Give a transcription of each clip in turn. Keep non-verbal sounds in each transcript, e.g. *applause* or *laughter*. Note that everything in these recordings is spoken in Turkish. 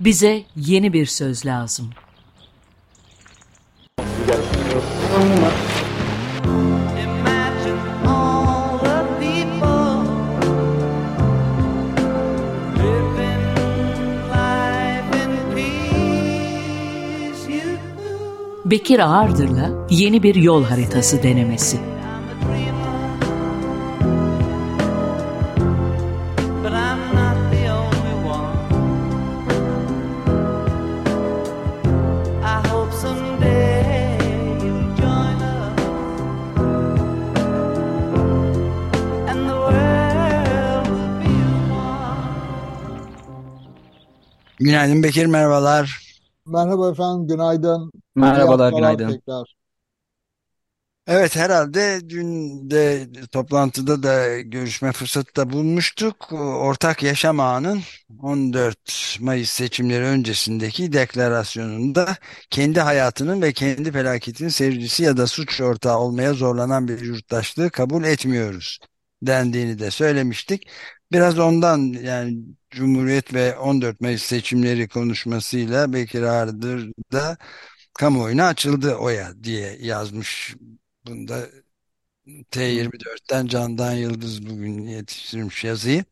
Bize yeni bir söz lazım. Bekir Ağırdır'la yeni bir yol haritası denemesi. Günaydın Bekir, merhabalar. Merhaba efendim, günaydın. Merhabalar, günaydın. tekrar. Evet, herhalde dün de toplantıda da görüşme fırsatı da bulmuştuk. Ortak Yaşam Ağı'nın 14 Mayıs seçimleri öncesindeki deklarasyonunda kendi hayatının ve kendi felaketinin seyircisi ya da suç ortağı olmaya zorlanan bir yurttaşlığı kabul etmiyoruz dendiğini de söylemiştik. Biraz ondan yani Cumhuriyet ve 14 Mayıs seçimleri konuşmasıyla Bekir Ağırdır da kamuoyuna açıldı oya diye yazmış. Bunda T24'ten Candan Yıldız bugün yetiştirmiş yazıyı.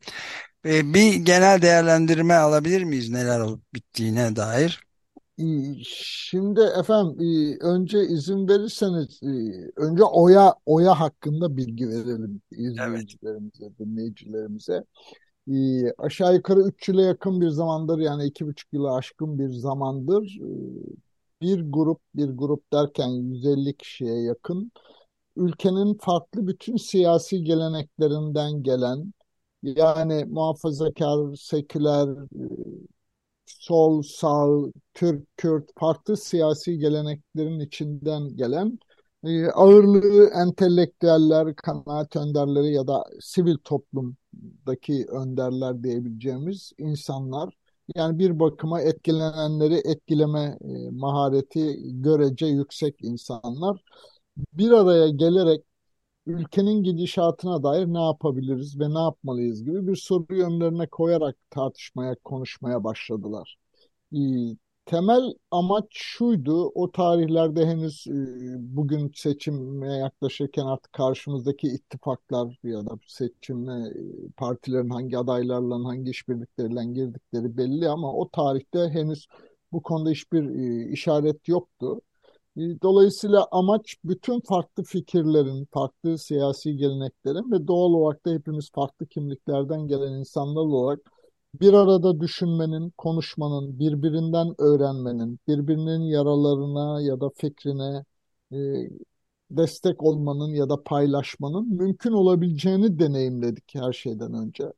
Ee, bir genel değerlendirme alabilir miyiz neler olup bittiğine dair? İyi, Şimdi efendim, e, önce izin verirseniz, e, önce Oya Oya hakkında bilgi verelim Evet. izleyicilerimize, dinleyicilerimize. E, Aşağı yukarı 3 yıla yakın bir zamandır, yani iki buçuk yıla aşkın bir zamandır e, bir grup, bir grup derken 150 kişiye yakın ülkenin farklı bütün siyasi geleneklerinden gelen, yani muhafazakar, seküler, sol, sağ, Türk, Kürt, farklı siyasi geleneklerin içinden gelen e, ağırlığı entelektüeller, kanaat önderleri ya da sivil toplumdaki önderler diyebileceğimiz insanlar. Yani bir bakıma etkilenenleri etkileme e, mahareti görece yüksek insanlar bir araya gelerek ülkenin gidişatına dair ne yapabiliriz ve ne yapmalıyız gibi bir soruyu önlerine koyarak tartışmaya, konuşmaya başladılar. Ee, Temel amaç şuydu, o tarihlerde henüz e, bugün seçime yaklaşırken artık karşımızdaki ittifaklar ya da seçime e, partilerin hangi adaylarla, hangi işbirlikleriyle girdikleri belli ama o tarihte henüz bu konuda hiçbir e, işaret yoktu. E, Dolayısıyla amaç bütün farklı fikirlerin, farklı siyasi geleneklerin ve doğal olarak da hepimiz farklı kimliklerden gelen insanlar olarak bir arada düşünmenin, konuşmanın, birbirinden öğrenmenin, birbirinin yaralarına ya da fikrine e, destek olmanın ya da paylaşmanın mümkün olabileceğini deneyimledik her şeyden önce.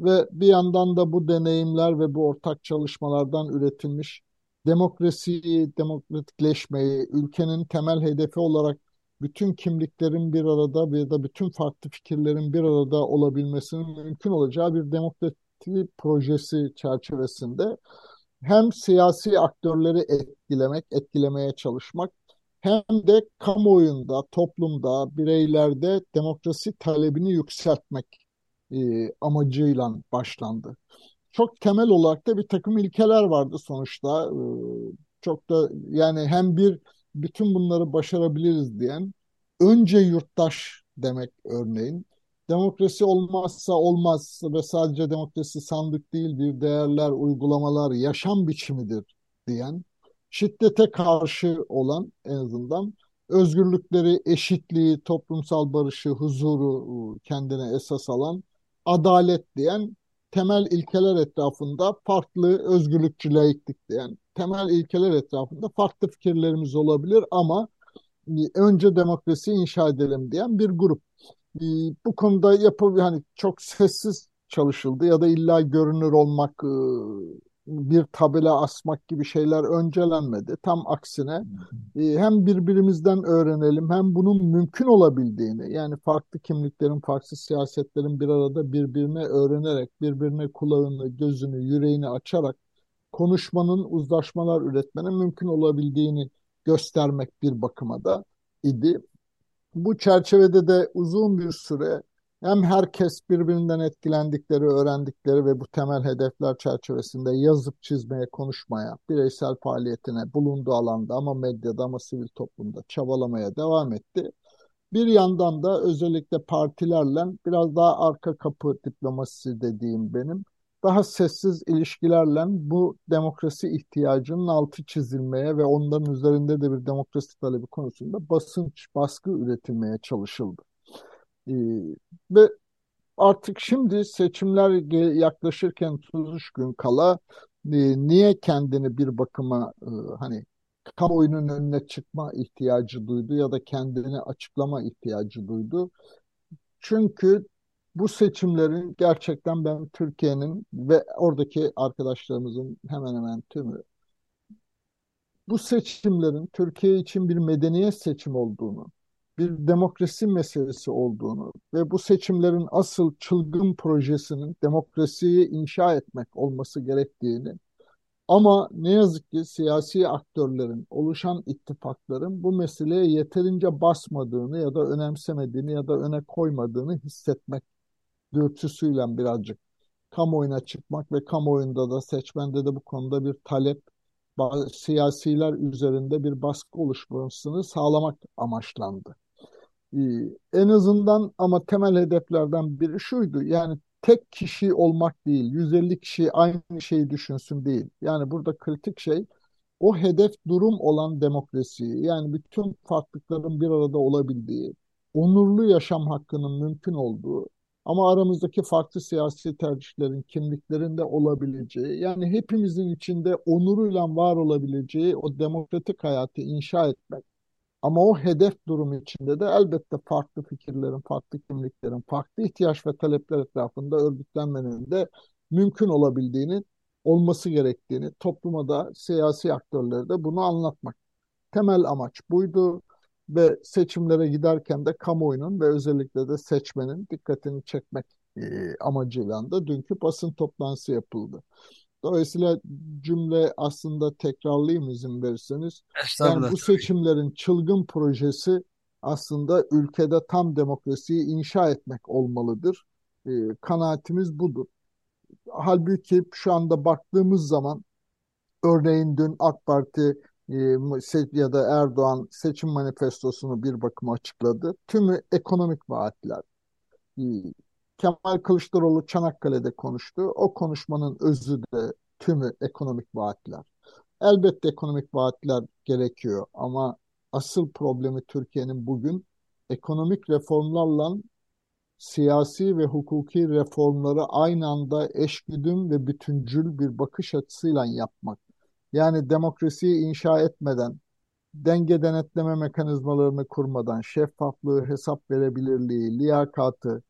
Ve bir yandan da bu deneyimler ve bu ortak çalışmalardan üretilmiş demokrasiyi, demokratikleşmeyi, ülkenin temel hedefi olarak bütün kimliklerin bir arada ya da bütün farklı fikirlerin bir arada olabilmesinin mümkün olacağı bir demokrasi projesi çerçevesinde hem siyasi aktörleri etkilemek, etkilemeye çalışmak hem de kamuoyunda, toplumda, bireylerde demokrasi talebini yükseltmek e, amacıyla başlandı. Çok temel olarak da bir takım ilkeler vardı sonuçta. E, çok da yani hem bir bütün bunları başarabiliriz diyen önce yurttaş demek örneğin. Demokrasi olmazsa olmaz ve sadece demokrasi sandık değildir, değerler, uygulamalar, yaşam biçimidir diyen, şiddete karşı olan en azından özgürlükleri, eşitliği, toplumsal barışı, huzuru e, kendine esas alan, adalet diyen temel ilkeler etrafında farklı özgürlükçü laiklik diyen temel ilkeler etrafında farklı fikirlerimiz olabilir ama e, önce demokrasiyi inşa edelim diyen bir grup. E, Bu konuda yapı yani çok sessiz çalışıldı ya da illa görünür olmak, e, bir tabela asmak gibi şeyler öncelenmedi. Tam aksine e, hem birbirimizden öğrenelim hem bunun mümkün olabildiğini yani farklı kimliklerin, farklı siyasetlerin bir arada birbirine öğrenerek, birbirine kulağını, gözünü, yüreğini açarak konuşmanın, uzlaşmalar üretmenin mümkün olabildiğini göstermek bir bakıma da idi. Bu çerçevede de uzun bir süre Hem herkes birbirinden etkilendikleri, öğrendikleri ve bu temel hedefler çerçevesinde yazıp çizmeye, konuşmaya, bireysel faaliyetine, bulunduğu alanda ama medyada ama sivil toplumda çabalamaya devam etti. Bir yandan da özellikle partilerle biraz daha arka kapı diplomasisi dediğim benim daha sessiz ilişkilerle bu demokrasi ihtiyacının altı çizilmeye ve onların üzerinde de bir demokrasi talebi konusunda basınç, baskı üretilmeye çalışıldı. Ee, ve artık şimdi seçimler yaklaşırken 33 gün kala e, niye kendini bir bakıma e, hani kamuoyunun önüne çıkma ihtiyacı duydu ya da kendini açıklama ihtiyacı duydu. Çünkü bu seçimlerin gerçekten ben Türkiye'nin ve oradaki arkadaşlarımızın hemen hemen tümü bu seçimlerin Türkiye için bir medeniyet seçim olduğunu, bir demokrasi meselesi olduğunu ve bu seçimlerin asıl çılgın projesinin demokrasiyi inşa etmek olması gerektiğini ama ne yazık ki siyasi aktörlerin, oluşan ittifakların bu meseleye yeterince basmadığını ya da önemsemediğini ya da öne koymadığını hissetmek dürtüsüyle birazcık kamuoyuna çıkmak ve kamuoyunda da seçmende de bu konuda bir talep, siyasiler üzerinde bir baskı oluşmasını sağlamak amaçlandı. Ee, en azından ama temel hedeflerden biri şuydu. Yani tek kişi olmak değil, 150 kişi aynı şeyi düşünsün değil. Yani burada kritik şey o hedef durum olan demokrasiyi, yani bütün farklılıkların bir arada olabildiği, onurlu yaşam hakkının mümkün olduğu ama aramızdaki farklı siyasi tercihlerin, kimliklerin de olabileceği, yani hepimizin içinde onuruyla var olabileceği o demokratik hayatı inşa etmek ama o hedef durumu içinde de elbette farklı fikirlerin, farklı kimliklerin, farklı ihtiyaç ve talepler etrafında örgütlenmenin de mümkün olabildiğini, olması gerektiğini, topluma da siyasi aktörlere de bunu anlatmak. Temel amaç buydu ve seçimlere giderken de kamuoyunun ve özellikle de seçmenin dikkatini çekmek e, amacıyla da dünkü basın toplantısı yapıldı. Dolayısıyla cümle aslında tekrarlayayım izin verirseniz. Yani bu seçimlerin çılgın projesi aslında ülkede tam demokrasiyi inşa etmek olmalıdır. E, kanaatimiz budur. Halbuki şu anda baktığımız zaman örneğin dün AK Parti e, ya da Erdoğan seçim manifestosunu bir bakıma açıkladı. Tümü ekonomik vaatler. E, Kemal Kılıçdaroğlu Çanakkale'de konuştu. O konuşmanın özü de tümü ekonomik vaatler. Elbette ekonomik vaatler gerekiyor ama asıl problemi Türkiye'nin bugün ekonomik reformlarla siyasi ve hukuki reformları aynı anda eşgüdüm ve bütüncül bir bakış açısıyla yapmak. Yani demokrasiyi inşa etmeden, denge denetleme mekanizmalarını kurmadan, şeffaflığı, hesap verebilirliği, liyakatı,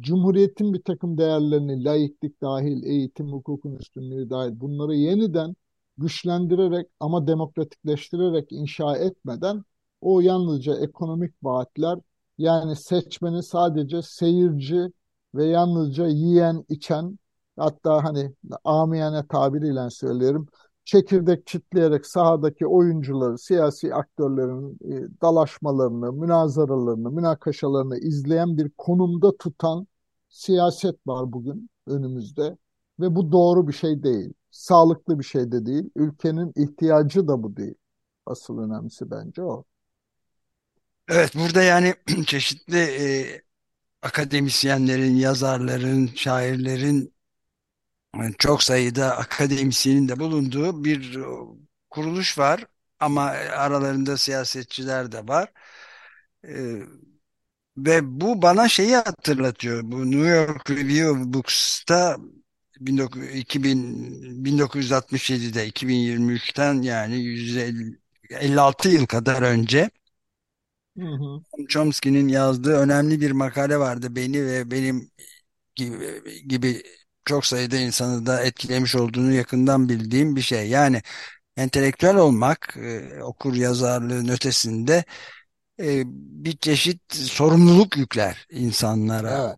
Cumhuriyetin bir takım değerlerini, laiklik dahil, eğitim, hukukun üstünlüğü dahil bunları yeniden güçlendirerek ama demokratikleştirerek inşa etmeden o yalnızca ekonomik vaatler yani seçmeni sadece seyirci ve yalnızca yiyen, içen hatta hani amiyane tabiriyle söylerim çekirdek çitleyerek sahadaki oyuncuları, siyasi aktörlerin e, dalaşmalarını, münazaralarını, münakaşalarını izleyen bir konumda tutan siyaset var bugün önümüzde ve bu doğru bir şey değil. Sağlıklı bir şey de değil. Ülkenin ihtiyacı da bu değil. Asıl önemlisi bence o. Evet burada yani *clears throat* çeşitli e, akademisyenlerin, yazarların, şairlerin çok sayıda akademisyenin de bulunduğu bir kuruluş var ama aralarında siyasetçiler de var. Ee, ve bu bana şeyi hatırlatıyor. Bu New York Review of Books'ta 2000, 1967'de 2023'ten yani 156 yıl kadar önce hı hı. Chomsky'nin yazdığı önemli bir makale vardı. Beni ve benim gibi, gibi çok sayıda insanı da etkilemiş olduğunu yakından bildiğim bir şey. Yani entelektüel olmak e, okur yazarlığın ötesinde e, bir çeşit sorumluluk yükler insanlara.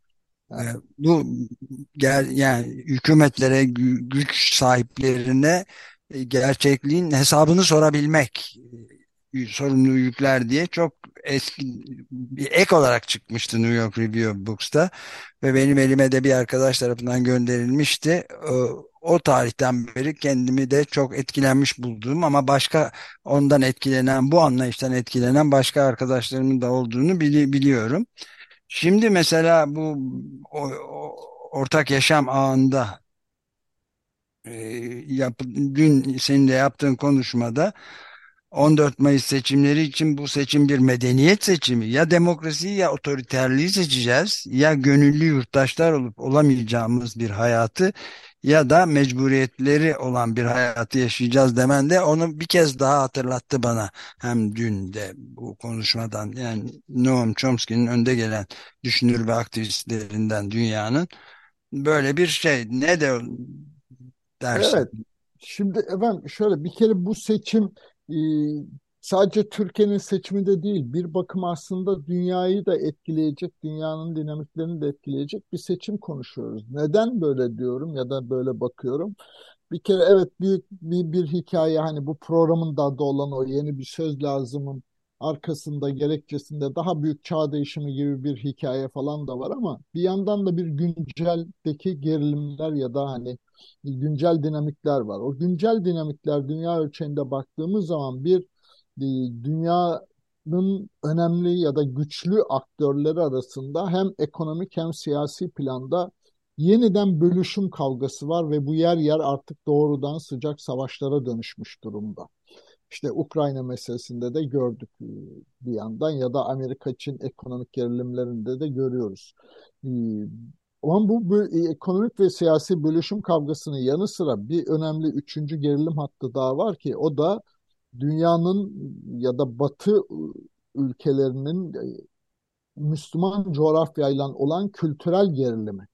Evet. E, bu gel, yani hükümetlere, güç sahiplerine gerçekliğin hesabını sorabilmek sorumluluğu yükler diye çok eski bir ek olarak çıkmıştı New York Review Books'ta ve benim elime de bir arkadaş tarafından gönderilmişti. O, o tarihten beri kendimi de çok etkilenmiş bulduğum ama başka ondan etkilenen bu anlayıştan etkilenen başka arkadaşlarımın da olduğunu bili biliyorum. Şimdi mesela bu o, o, ortak yaşam ağında e, yap, dün senin de yaptığın konuşmada 14 Mayıs seçimleri için bu seçim bir medeniyet seçimi. Ya demokrasiyi ya otoriterliği seçeceğiz. Ya gönüllü yurttaşlar olup olamayacağımız bir hayatı ya da mecburiyetleri olan bir hayatı yaşayacağız demen de onu bir kez daha hatırlattı bana. Hem dün de bu konuşmadan yani Noam Chomsky'nin önde gelen düşünür ve aktivistlerinden dünyanın böyle bir şey ne de dersin? Evet. Şimdi efendim şöyle bir kere bu seçim sadece Türkiye'nin seçimi de değil bir bakım aslında dünyayı da etkileyecek, dünyanın dinamiklerini de etkileyecek bir seçim konuşuyoruz. Neden böyle diyorum ya da böyle bakıyorum? Bir kere evet büyük bir, bir hikaye hani bu programın da adı olan o yeni bir söz lazımın arkasında gerekçesinde daha büyük çağ değişimi gibi bir hikaye falan da var ama bir yandan da bir günceldeki gerilimler ya da hani güncel dinamikler var. O güncel dinamikler dünya ölçeğinde baktığımız zaman bir e, dünyanın önemli ya da güçlü aktörleri arasında hem ekonomik hem siyasi planda yeniden bölüşüm kavgası var ve bu yer yer artık doğrudan sıcak savaşlara dönüşmüş durumda. İşte Ukrayna meselesinde de gördük e, bir yandan ya da Amerika-Çin ekonomik gerilimlerinde de görüyoruz. E, ama bu, e, ekonomik ve siyasi bölüşüm kavgasının yanı sıra bir önemli üçüncü gerilim hattı daha var ki o da dünyanın ya da Batı ülkelerinin Müslüman coğrafyayla olan kültürel gerilimi.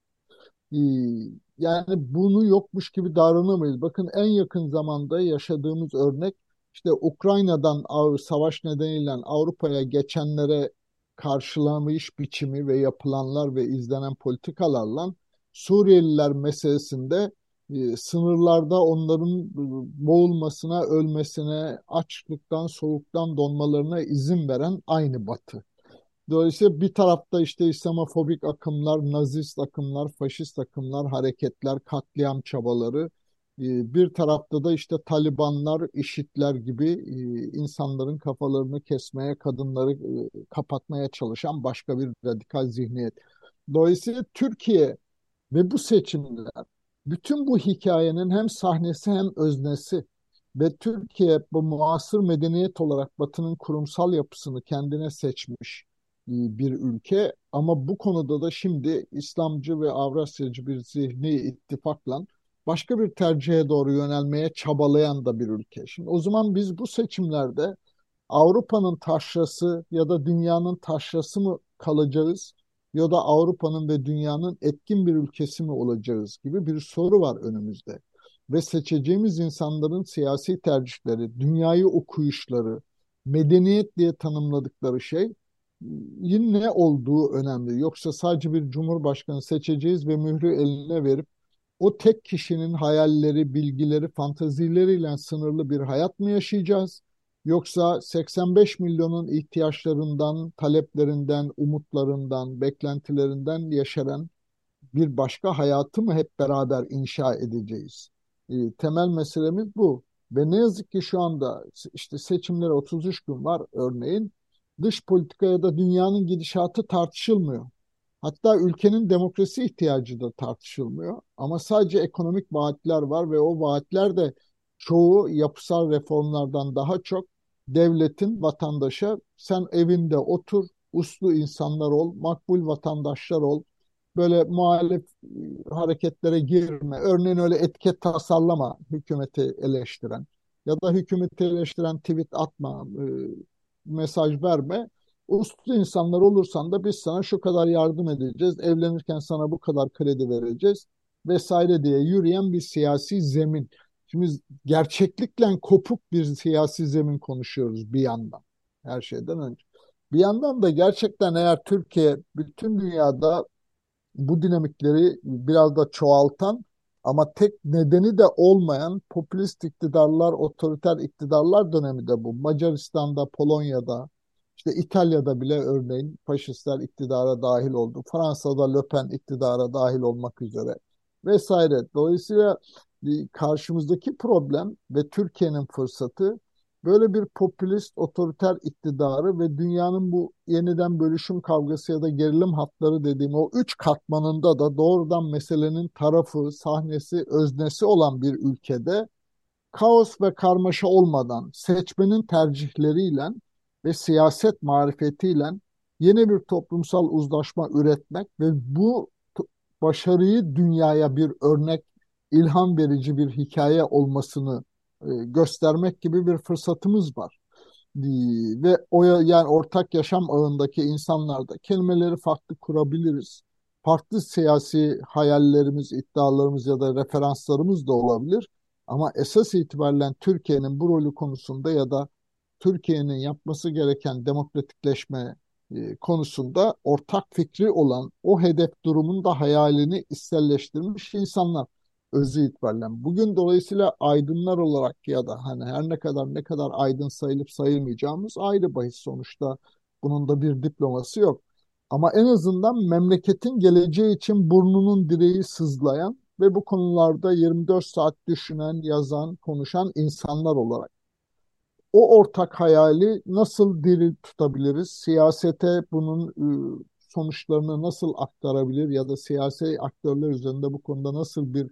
Yani bunu yokmuş gibi davranamayız. Bakın en yakın zamanda yaşadığımız örnek işte Ukrayna'dan savaş nedeniyle Avrupa'ya geçenlere karşılamış biçimi ve yapılanlar ve izlenen politikalarla Suriyeliler meselesinde e, sınırlarda onların e, boğulmasına, ölmesine, açlıktan, soğuktan donmalarına izin veren aynı Batı. Dolayısıyla bir tarafta işte İslamofobik akımlar, nazist akımlar, faşist akımlar, hareketler, katliam çabaları, bir tarafta da işte Talibanlar, IŞİD'ler gibi e, insanların kafalarını kesmeye, kadınları e, kapatmaya çalışan başka bir radikal zihniyet. Dolayısıyla Türkiye ve bu seçimler bütün bu hikayenin hem sahnesi hem öznesi ve Türkiye bu muasır medeniyet olarak Batı'nın kurumsal yapısını kendine seçmiş e, bir ülke ama bu konuda da şimdi İslamcı ve Avrasyacı bir zihni ittifakla başka bir tercihe doğru yönelmeye çabalayan da bir ülke. Şimdi o zaman biz bu seçimlerde Avrupa'nın taşrası ya da dünyanın taşrası mı kalacağız ya da Avrupa'nın ve dünyanın etkin bir ülkesi mi olacağız gibi bir soru var önümüzde. Ve seçeceğimiz insanların siyasi tercihleri, dünyayı okuyuşları, medeniyet diye tanımladıkları şey yine ne olduğu önemli. Yoksa sadece bir cumhurbaşkanı seçeceğiz ve mührü eline verip o tek kişinin hayalleri, bilgileri, fantazileriyle sınırlı bir hayat mı yaşayacağız? Yoksa 85 milyonun ihtiyaçlarından, taleplerinden, umutlarından, beklentilerinden yaşanan bir başka hayatı mı hep beraber inşa edeceğiz? E, temel meselemiz bu. Ve ne yazık ki şu anda işte seçimlere 33 gün var örneğin. Dış politikaya da dünyanın gidişatı tartışılmıyor. Hatta ülkenin demokrasi ihtiyacı da tartışılmıyor. Ama sadece ekonomik vaatler var ve o vaatler de çoğu yapısal reformlardan daha çok devletin vatandaşa sen evinde otur, uslu insanlar ol, makbul vatandaşlar ol, böyle muhalif e, hareketlere girme. Örneğin öyle etiket tasarlama hükümeti eleştiren ya da hükümeti eleştiren tweet atma, e, mesaj verme uslu insanlar olursan da biz sana şu kadar yardım edeceğiz, evlenirken sana bu kadar kredi vereceğiz vesaire diye yürüyen bir siyasi zemin. Şimdi gerçeklikle kopuk bir siyasi zemin konuşuyoruz bir yandan her şeyden önce. Bir yandan da gerçekten eğer Türkiye bütün dünyada bu dinamikleri biraz da çoğaltan ama tek nedeni de olmayan popülist iktidarlar, otoriter iktidarlar dönemi de bu. Macaristan'da, Polonya'da, İşte İtalya'da bile örneğin faşistler iktidara dahil oldu. Fransa'da Le Pen iktidara dahil olmak üzere vesaire. Dolayısıyla karşımızdaki problem ve Türkiye'nin fırsatı böyle bir popülist otoriter iktidarı ve dünyanın bu yeniden bölüşüm kavgası ya da gerilim hatları dediğim o üç katmanında da doğrudan meselenin tarafı, sahnesi, öznesi olan bir ülkede kaos ve karmaşa olmadan seçmenin tercihleriyle ve siyaset marifetiyle yeni bir toplumsal uzlaşma üretmek ve bu başarıyı dünyaya bir örnek, ilham verici bir hikaye olmasını e, göstermek gibi bir fırsatımız var. Ve o yani ortak yaşam ağındaki insanlarda kelimeleri farklı kurabiliriz. Farklı siyasi hayallerimiz, iddialarımız ya da referanslarımız da olabilir. Ama esas itibariyle Türkiye'nin bu rolü konusunda ya da Türkiye'nin yapması gereken demokratikleşme e, konusunda ortak fikri olan o hedef durumun da hayalini içselleştirmiş insanlar özü itibariyle. Bugün dolayısıyla aydınlar olarak ya da hani her ne kadar ne kadar aydın sayılıp sayılmayacağımız ayrı bahis sonuçta bunun da bir diploması yok. Ama en azından memleketin geleceği için burnunun direği sızlayan ve bu konularda 24 saat düşünen, yazan, konuşan insanlar olarak o ortak hayali nasıl diri tutabiliriz? Siyasete bunun ıı, sonuçlarını nasıl aktarabilir ya da siyasi aktörler üzerinde bu konuda nasıl bir,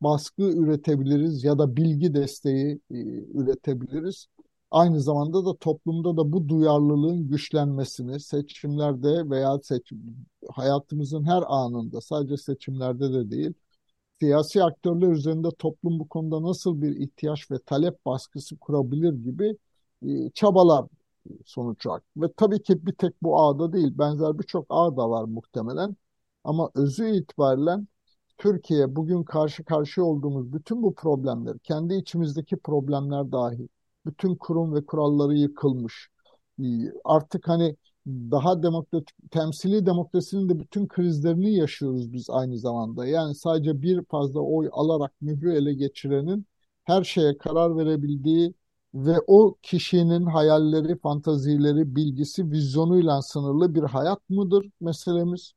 baskı üretebiliriz ya da bilgi desteği e, üretebiliriz? Aynı zamanda da toplumda da bu duyarlılığın güçlenmesini seçimlerde veya seçim, hayatımızın her anında sadece seçimlerde de değil siyasi aktörler üzerinde toplum bu konuda nasıl bir ihtiyaç ve talep baskısı kurabilir gibi e, çabalar sonuç. Ve tabii ki bir tek bu ağda değil, benzer birçok ağ da var muhtemelen. Ama özü itibariyle Türkiye bugün karşı karşıya olduğumuz bütün bu problemler, kendi içimizdeki problemler dahi, bütün kurum ve kuralları yıkılmış. E, artık hani daha demokratik, temsili demokrasinin de bütün krizlerini yaşıyoruz biz aynı zamanda. Yani sadece bir fazla oy alarak mührü ele geçirenin her şeye karar verebildiği ve o kişinin hayalleri, fantazileri, bilgisi, vizyonuyla sınırlı bir hayat mıdır meselemiz?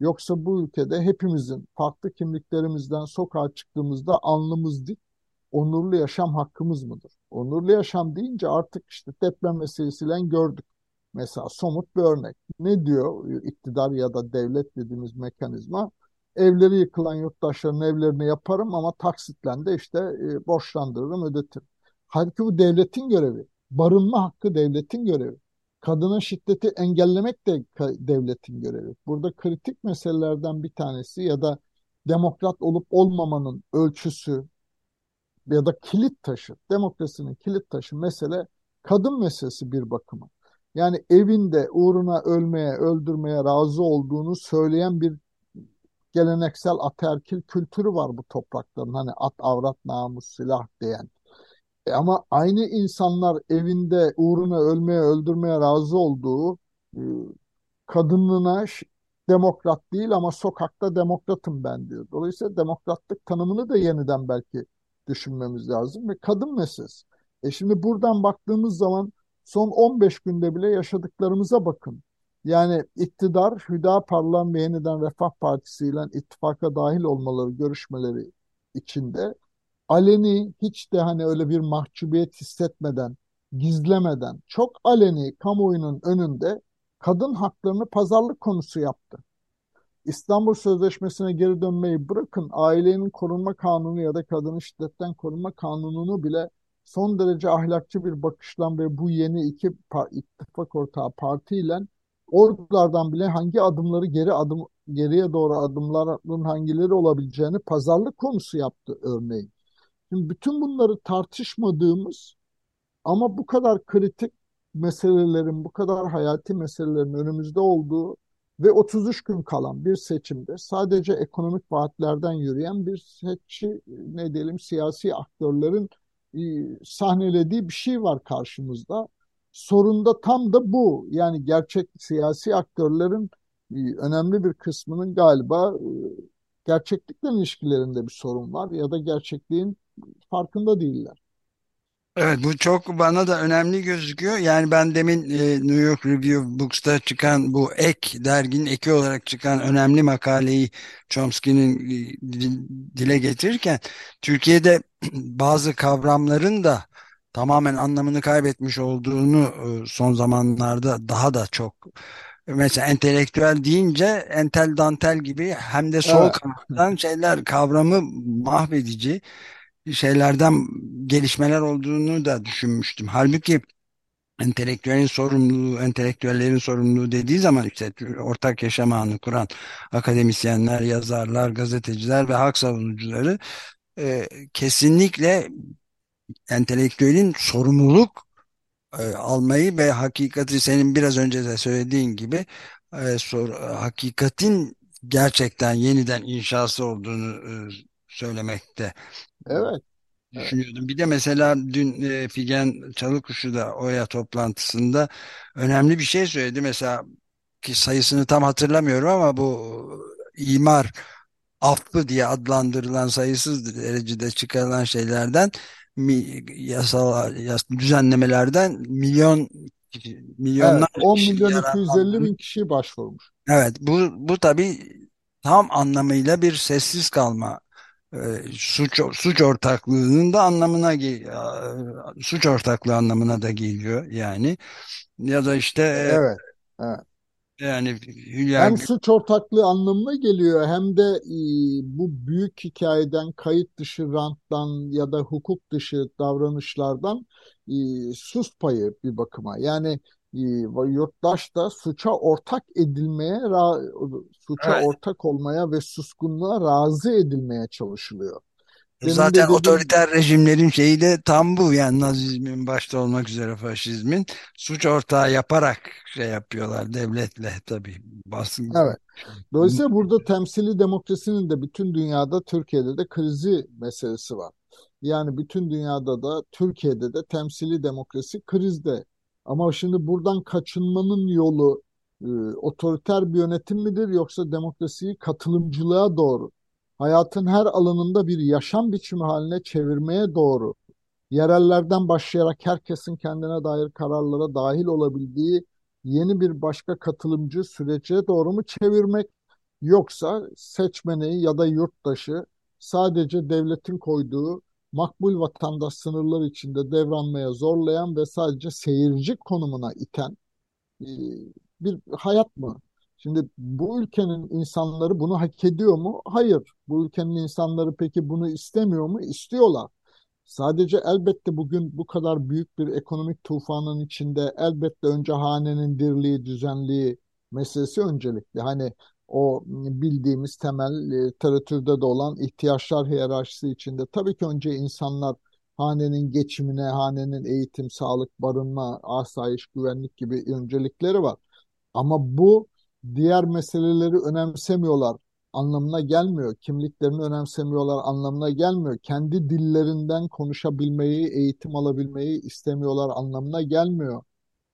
Yoksa bu ülkede hepimizin farklı kimliklerimizden sokağa çıktığımızda alnımız dik, onurlu yaşam hakkımız mıdır? Onurlu yaşam deyince artık işte deprem meselesiyle gördük Mesela somut bir örnek. Ne diyor iktidar ya da devlet dediğimiz mekanizma? Evleri yıkılan yurttaşların evlerini yaparım ama taksitle de işte e, borçlandırırım, ödetirim. Halbuki bu devletin görevi. Barınma hakkı devletin görevi. Kadına şiddeti engellemek de devletin görevi. Burada kritik meselelerden bir tanesi ya da demokrat olup olmamanın ölçüsü ya da kilit taşı, demokrasinin kilit taşı mesele kadın meselesi bir bakıma yani evinde uğruna ölmeye, öldürmeye razı olduğunu söyleyen bir geleneksel ataerkil kültürü var bu toprakların. Hani at, avrat, namus, silah diyen. E ama aynı insanlar evinde uğruna ölmeye, öldürmeye razı olduğu e, demokrat değil ama sokakta demokratım ben diyor. Dolayısıyla demokratlık tanımını da yeniden belki düşünmemiz lazım ve kadın meselesi. E şimdi buradan baktığımız zaman son 15 günde bile yaşadıklarımıza bakın. Yani iktidar Hüdapar'la ve yeniden Refah Partisi ile ittifaka dahil olmaları görüşmeleri içinde aleni hiç de hani öyle bir mahcubiyet hissetmeden, gizlemeden çok aleni kamuoyunun önünde kadın haklarını pazarlık konusu yaptı. İstanbul Sözleşmesi'ne geri dönmeyi bırakın ailenin korunma kanunu ya da kadını şiddetten korunma kanununu bile son derece ahlakçı bir bakışla ve bu yeni iki ittifak ortağı partiyle oralardan bile hangi adımları geri adım geriye doğru adımların hangileri olabileceğini pazarlık konusu yaptı örneğin. Şimdi bütün bunları tartışmadığımız ama bu kadar kritik meselelerin, bu kadar hayati meselelerin önümüzde olduğu ve 33 gün kalan bir seçimde sadece ekonomik vaatlerden yürüyen bir seçi, ne diyelim siyasi aktörlerin sahnelediği bir şey var karşımızda. Sorun da tam da bu. Yani gerçek siyasi aktörlerin e, önemli bir kısmının galiba e, gerçeklikle ilişkilerinde bir sorun var ya da gerçekliğin farkında değiller. Evet bu çok bana da önemli gözüküyor. Yani ben demin e, New York Review Books'ta çıkan bu ek derginin eki olarak çıkan önemli makaleyi Chomsky'nin e, di- dile getirirken Türkiye'de *clears throat* bazı kavramların da tamamen anlamını kaybetmiş olduğunu e, son zamanlarda daha da çok mesela entelektüel deyince entel dantel gibi hem de sol Evet, kanattan şeyler kavramı mahvedici şeylerden gelişmeler olduğunu da düşünmüştüm. Halbuki entelektüelin sorumluluğu, entelektüellerin sorumluluğu dediği zaman işte ortak yaşam ağını kuran akademisyenler, yazarlar, gazeteciler ve hak savunucuları e, kesinlikle entelektüelin sorumluluk e, almayı ve hakikati senin biraz önce de söylediğin gibi e, sor, hakikatin gerçekten yeniden inşası olduğunu e, söylemekte evet, evet, düşünüyordum. Bir de mesela dün e, Figen Çalıkuşu da OYA toplantısında önemli bir şey söyledi. Mesela ki sayısını tam hatırlamıyorum ama bu imar affı diye adlandırılan sayısız derecede çıkarılan şeylerden mi, yasal yas, düzenlemelerden milyon evet. milyonlarca 10 kişinin milyon 250 yararlandığını bin kişi başvurmuş. Evet bu bu tabii tam anlamıyla bir sessiz kalma e, suç suç ortaklığının da anlamına e, suç ortaklığı anlamına da geliyor yani ya da işte Evet, evet. e, yani Hülya Hem suç ortaklığı anlamına geliyor hem de e, bu büyük hikayeden, kayıt dışı ranttan ya da hukuk dışı davranışlardan e, sus payı bir bakıma. Yani e, yurttaş da suça ortak edilmeye, suça evet, ortak olmaya ve suskunluğa razı edilmeye çalışılıyor. Demin zaten de dedim otoriter rejimlerin şeyi de tam bu yani Nazizmin başta olmak üzere faşizmin suç ortağı yaparak şey yapıyorlar devletle tabii baskı Evet. Dolayısıyla burada temsili demokrasinin de bütün dünyada, Türkiye'de de krizi meselesi var. Yani bütün dünyada da, Türkiye'de de temsili demokrasi krizde. Ama şimdi buradan kaçınmanın yolu e, otoriter bir yönetim midir yoksa demokrasiyi katılımcılığa doğru, hayatın her alanında bir yaşam biçimi haline çevirmeye doğru yerellerden başlayarak herkesin kendine dair kararlara dahil olabildiği yeni bir başka katılımcı sürece doğru mu çevirmek yoksa seçmeni ya da yurttaşı sadece devletin koyduğu makbul vatandaş sınırları içinde devranmaya zorlayan ve sadece seyirci konumuna iten e, bir hayat mı? Şimdi bu ülkenin insanları bunu hak ediyor mu? Hayır. Bu ülkenin insanları peki bunu istemiyor mu? İstiyorlar. Sadece elbette bugün bu kadar büyük bir ekonomik tufanın içinde elbette önce hanenin dirliği, düzenliği meselesi öncelikli. Hani o bildiğimiz temel e, literatürde de olan ihtiyaçlar hiyerarşisi içinde tabii ki önce insanlar hanenin geçimine, hanenin eğitim, sağlık, barınma, asayiş, güvenlik gibi öncelikleri var. Ama bu diğer meseleleri önemsemiyorlar anlamına gelmiyor. Kimliklerini önemsemiyorlar anlamına gelmiyor. Kendi dillerinden konuşabilmeyi, eğitim alabilmeyi istemiyorlar anlamına gelmiyor.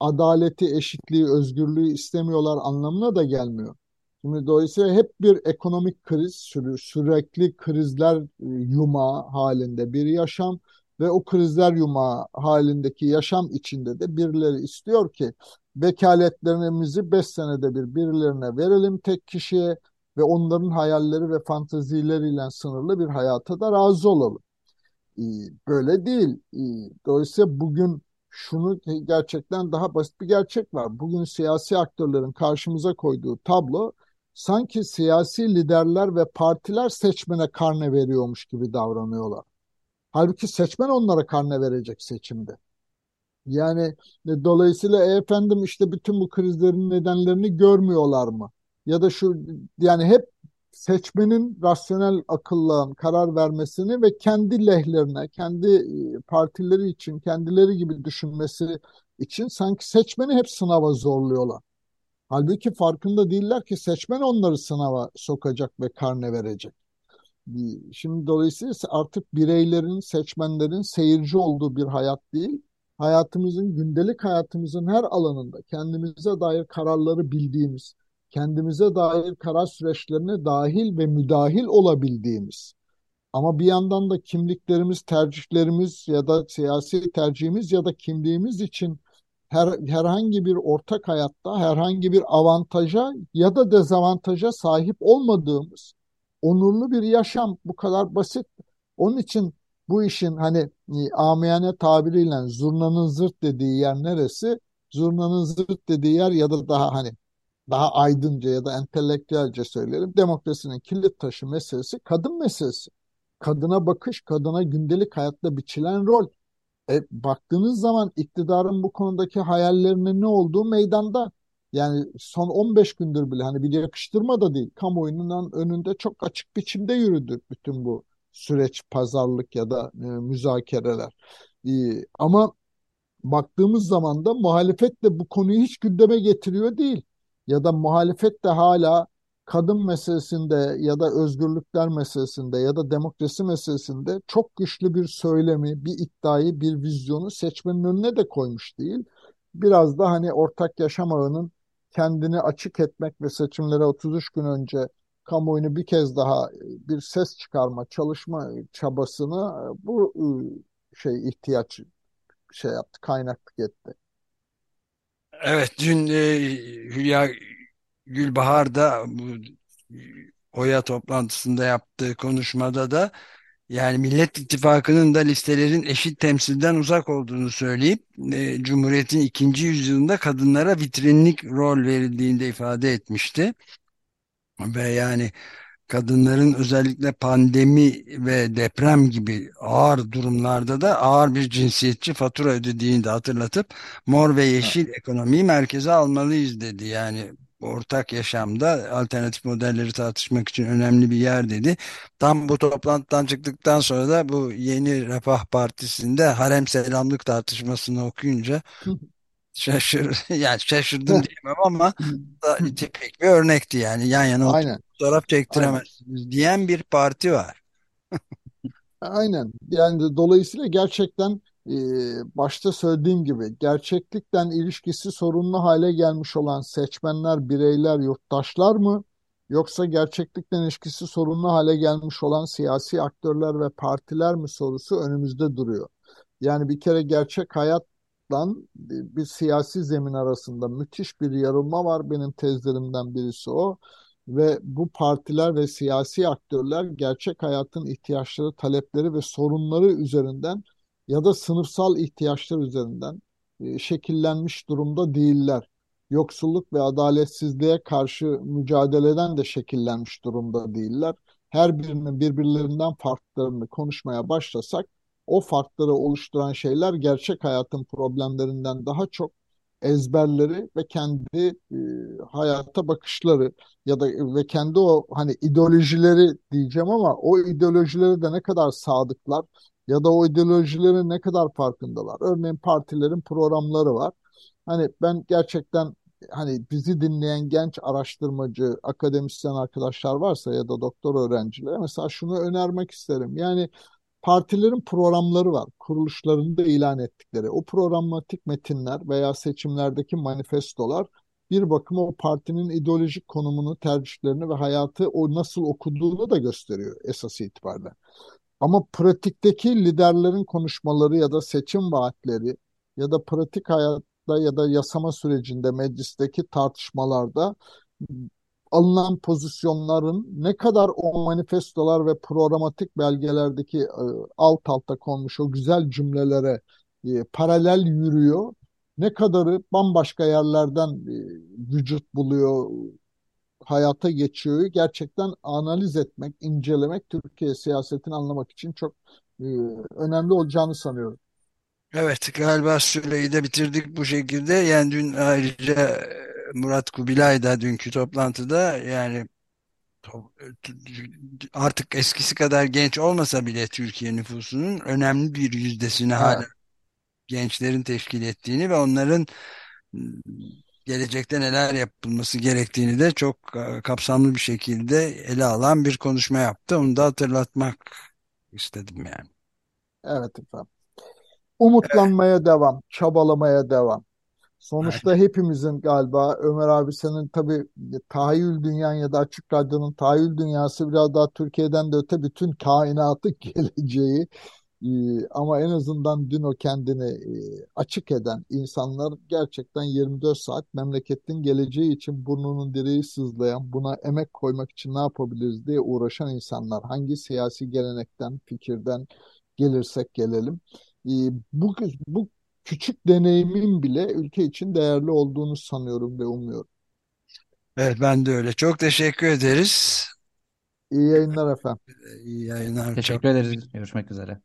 Adaleti, eşitliği, özgürlüğü istemiyorlar anlamına da gelmiyor. Şimdi dolayısıyla hep bir ekonomik kriz, sürü- sürekli krizler e, yumağı halinde bir yaşam ve o krizler yumağı halindeki yaşam içinde de birileri istiyor ki vekaletlerimizi 5 senede bir birilerine verelim tek kişiye ve onların hayalleri ve fantazileriyle sınırlı bir hayata da razı olalım. Böyle değil. Dolayısıyla bugün şunu gerçekten daha basit bir gerçek var. Bugün siyasi aktörlerin karşımıza koyduğu tablo sanki siyasi liderler ve partiler seçmene karne veriyormuş gibi davranıyorlar. Halbuki seçmen onlara karne verecek seçimde. Yani e, dolayısıyla e, efendim işte bütün bu krizlerin nedenlerini görmüyorlar mı? Ya da şu yani hep seçmenin rasyonel akılla karar vermesini ve kendi lehlerine, kendi e, partileri için, kendileri gibi düşünmesi için sanki seçmeni hep sınava zorluyorlar. Halbuki farkında değiller ki seçmen onları sınava sokacak ve karne verecek. Şimdi dolayısıyla artık bireylerin, seçmenlerin seyirci olduğu bir hayat değil, hayatımızın, gündelik hayatımızın her alanında kendimize dair kararları bildiğimiz, kendimize dair karar süreçlerine dahil ve müdahil olabildiğimiz Ama bir yandan da kimliklerimiz, tercihlerimiz ya da siyasi tercihimiz ya da kimliğimiz için her, herhangi bir ortak hayatta herhangi bir avantaja ya da dezavantaja sahip olmadığımız onurlu bir yaşam bu kadar basit. Onun için bu işin hani e, amiyane tabiriyle zurnanın zırt dediği yer neresi? Zurnanın zırt dediği yer ya da daha hani daha aydınca ya da entelektüelce söyleyelim demokrasinin kilit taşı meselesi kadın meselesi. Kadına bakış, kadına gündelik hayatta biçilen rol. E, baktığınız zaman iktidarın bu konudaki hayallerinin ne olduğu meydanda. Yani son 15 gündür bile hani bir yakıştırma da değil. Kamuoyunun önünde çok açık biçimde yürüdü bütün bu süreç, pazarlık ya da e, müzakereler. E, ama baktığımız zaman da muhalefet de bu konuyu hiç gündeme getiriyor değil. Ya da muhalefet de hala kadın meselesinde ya da özgürlükler meselesinde ya da demokrasi meselesinde çok güçlü bir söylemi, bir iddiayı, bir vizyonu seçmenin önüne de koymuş değil. Biraz da hani ortak yaşam ağının kendini açık etmek ve seçimlere 33 gün önce kamuoyunu bir kez daha bir ses çıkarma, çalışma çabasını bu ıı, şey ihtiyaç şey yaptı, kaynaklık etti. Evet, dün e, Hülya Gülbahar da bu OYA toplantısında yaptığı konuşmada da yani Millet İttifakı'nın da listelerin eşit temsilden uzak olduğunu söyleyip e, Cumhuriyet'in ikinci yüzyılında kadınlara vitrinlik rol verildiğinde ifade etmişti. Ve yani kadınların özellikle pandemi ve deprem gibi ağır durumlarda da ağır bir cinsiyetçi fatura ödediğini de hatırlatıp mor ve yeşil ekonomiyi merkeze almalıyız dedi. Yani ortak yaşamda alternatif modelleri tartışmak için önemli bir yer dedi. Tam bu toplantıdan çıktıktan sonra da bu yeni Refah Partisi'nde harem selamlık tartışmasını okuyunca *laughs* şaşır *laughs* yani şaşırdım diyemem ama *laughs* da tipik bir örnekti yani yan yana Aynen. fotoğraf Aynen. çektiremezsiniz diyen bir parti var. Aynen. Yani dolayısıyla gerçekten e, başta söylediğim gibi gerçeklikten ilişkisi sorunlu hale gelmiş olan seçmenler, bireyler, yurttaşlar mı? Yoksa gerçeklikten ilişkisi sorunlu hale gelmiş olan siyasi aktörler ve partiler mi sorusu önümüzde duruyor. Yani bir kere gerçek hayatla bir siyasi zemin arasında müthiş bir yarılma var. Benim tezlerimden birisi o ve bu partiler ve siyasi aktörler gerçek hayatın ihtiyaçları, talepleri ve sorunları üzerinden ya da sınıfsal ihtiyaçlar üzerinden e, şekillenmiş durumda değiller. Yoksulluk ve adaletsizliğe karşı mücadeleden de şekillenmiş durumda değiller. Her birinin birbirlerinden farklarını konuşmaya başlasak o farkları oluşturan şeyler gerçek hayatın problemlerinden daha çok ezberleri ve kendi e, hayata bakışları ya da ve kendi o hani ideolojileri diyeceğim ama o ideolojileri de ne kadar sadıklar ya da o ideolojilerin ne kadar farkındalar. Örneğin partilerin programları var. Hani ben gerçekten hani bizi dinleyen genç araştırmacı, akademisyen arkadaşlar varsa ya da doktor öğrencileri mesela şunu önermek isterim. Yani partilerin programları var. Kuruluşlarında ilan ettikleri. O programatik metinler veya seçimlerdeki manifestolar bir bakıma o partinin ideolojik konumunu, tercihlerini ve hayatı o nasıl okuduğunu da gösteriyor esas itibariyle. Ama pratikteki liderlerin konuşmaları ya da seçim vaatleri ya da pratik hayatta ya da yasama sürecinde meclisteki tartışmalarda alınan pozisyonların ne kadar o manifestolar ve programatik belgelerdeki e, alt alta konmuş o güzel cümlelere e, paralel yürüyor, ne kadarı bambaşka yerlerden e, vücut buluyor, hayata geçiyor gerçekten analiz etmek, incelemek Türkiye siyasetini anlamak için çok önemli olacağını sanıyorum. Evet galiba süreyi de bitirdik bu şekilde. Yani dün ayrıca Murat Kubilay da dünkü toplantıda yani artık eskisi kadar genç olmasa bile Türkiye nüfusunun önemli bir yüzdesini hala Evet, gençlerin teşkil ettiğini ve onların gelecekte neler yapılması gerektiğini de çok e, kapsamlı bir şekilde ele alan bir konuşma yaptı. Onu da hatırlatmak istedim yani. evet efendim. Umutlanmaya devam, çabalamaya devam. Sonuçta hepimizin galiba Ömer abi senin tabii tahayyül dünyan ya da Açık Radyo'nun tahayyül dünyası biraz daha Türkiye'den de öte bütün kainatın *laughs* geleceği. Ee, ama en azından dün o kendini e, açık eden insanlar gerçekten 24 saat memleketin geleceği için burnunun direği sızlayan, buna emek koymak için ne yapabiliriz diye uğraşan insanlar. Hangi siyasi gelenekten, fikirden gelirsek gelelim. Ee, bu, bu küçük deneyimin bile ülke için değerli olduğunu sanıyorum ve umuyorum. Evet ben de öyle. Çok teşekkür ederiz. İyi yayınlar efendim. İyi yayınlar. Çok Teşekkür ederiz. Görüşmek üzere.